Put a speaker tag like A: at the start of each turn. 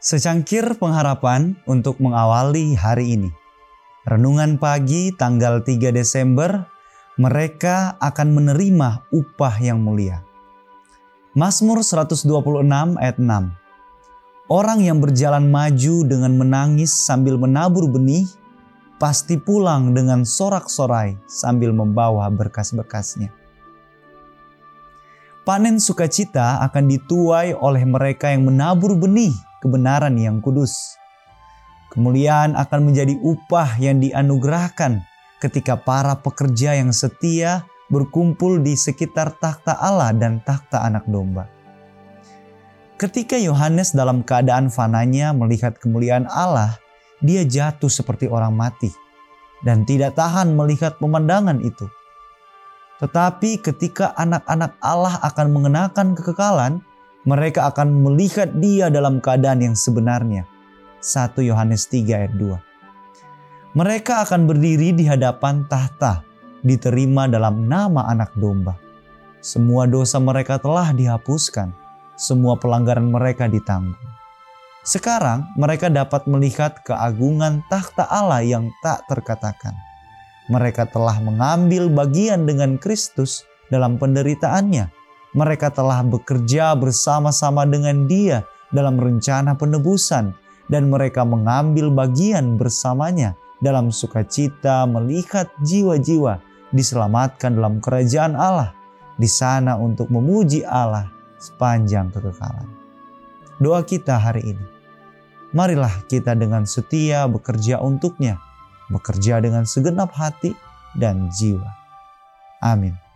A: Secangkir pengharapan untuk mengawali hari ini. Renungan pagi tanggal 3 Desember, mereka akan menerima upah yang mulia. Mazmur 126 ayat 6. Orang yang berjalan maju dengan menangis sambil menabur benih, pasti pulang dengan sorak-sorai sambil membawa berkas-berkasnya. Panen sukacita akan dituai oleh mereka yang menabur benih kebenaran yang kudus. Kemuliaan akan menjadi upah yang dianugerahkan ketika para pekerja yang setia berkumpul di sekitar takhta Allah dan takhta anak domba. Ketika Yohanes dalam keadaan fananya melihat kemuliaan Allah, dia jatuh seperti orang mati dan tidak tahan melihat pemandangan itu. Tetapi ketika anak-anak Allah akan mengenakan kekekalan, mereka akan melihat dia dalam keadaan yang sebenarnya. 1 Yohanes 3 ayat 2. Mereka akan berdiri di hadapan tahta, diterima dalam nama anak domba. Semua dosa mereka telah dihapuskan semua pelanggaran mereka ditanggung. Sekarang mereka dapat melihat keagungan takhta Allah yang tak terkatakan. Mereka telah mengambil bagian dengan Kristus dalam penderitaannya. Mereka telah bekerja bersama-sama dengan Dia dalam rencana penebusan, dan mereka mengambil bagian bersamanya dalam sukacita melihat jiwa-jiwa diselamatkan dalam kerajaan Allah di sana untuk memuji Allah sepanjang kekekalan. Doa kita hari ini, marilah kita dengan setia bekerja untuknya, bekerja dengan segenap hati dan jiwa. Amin.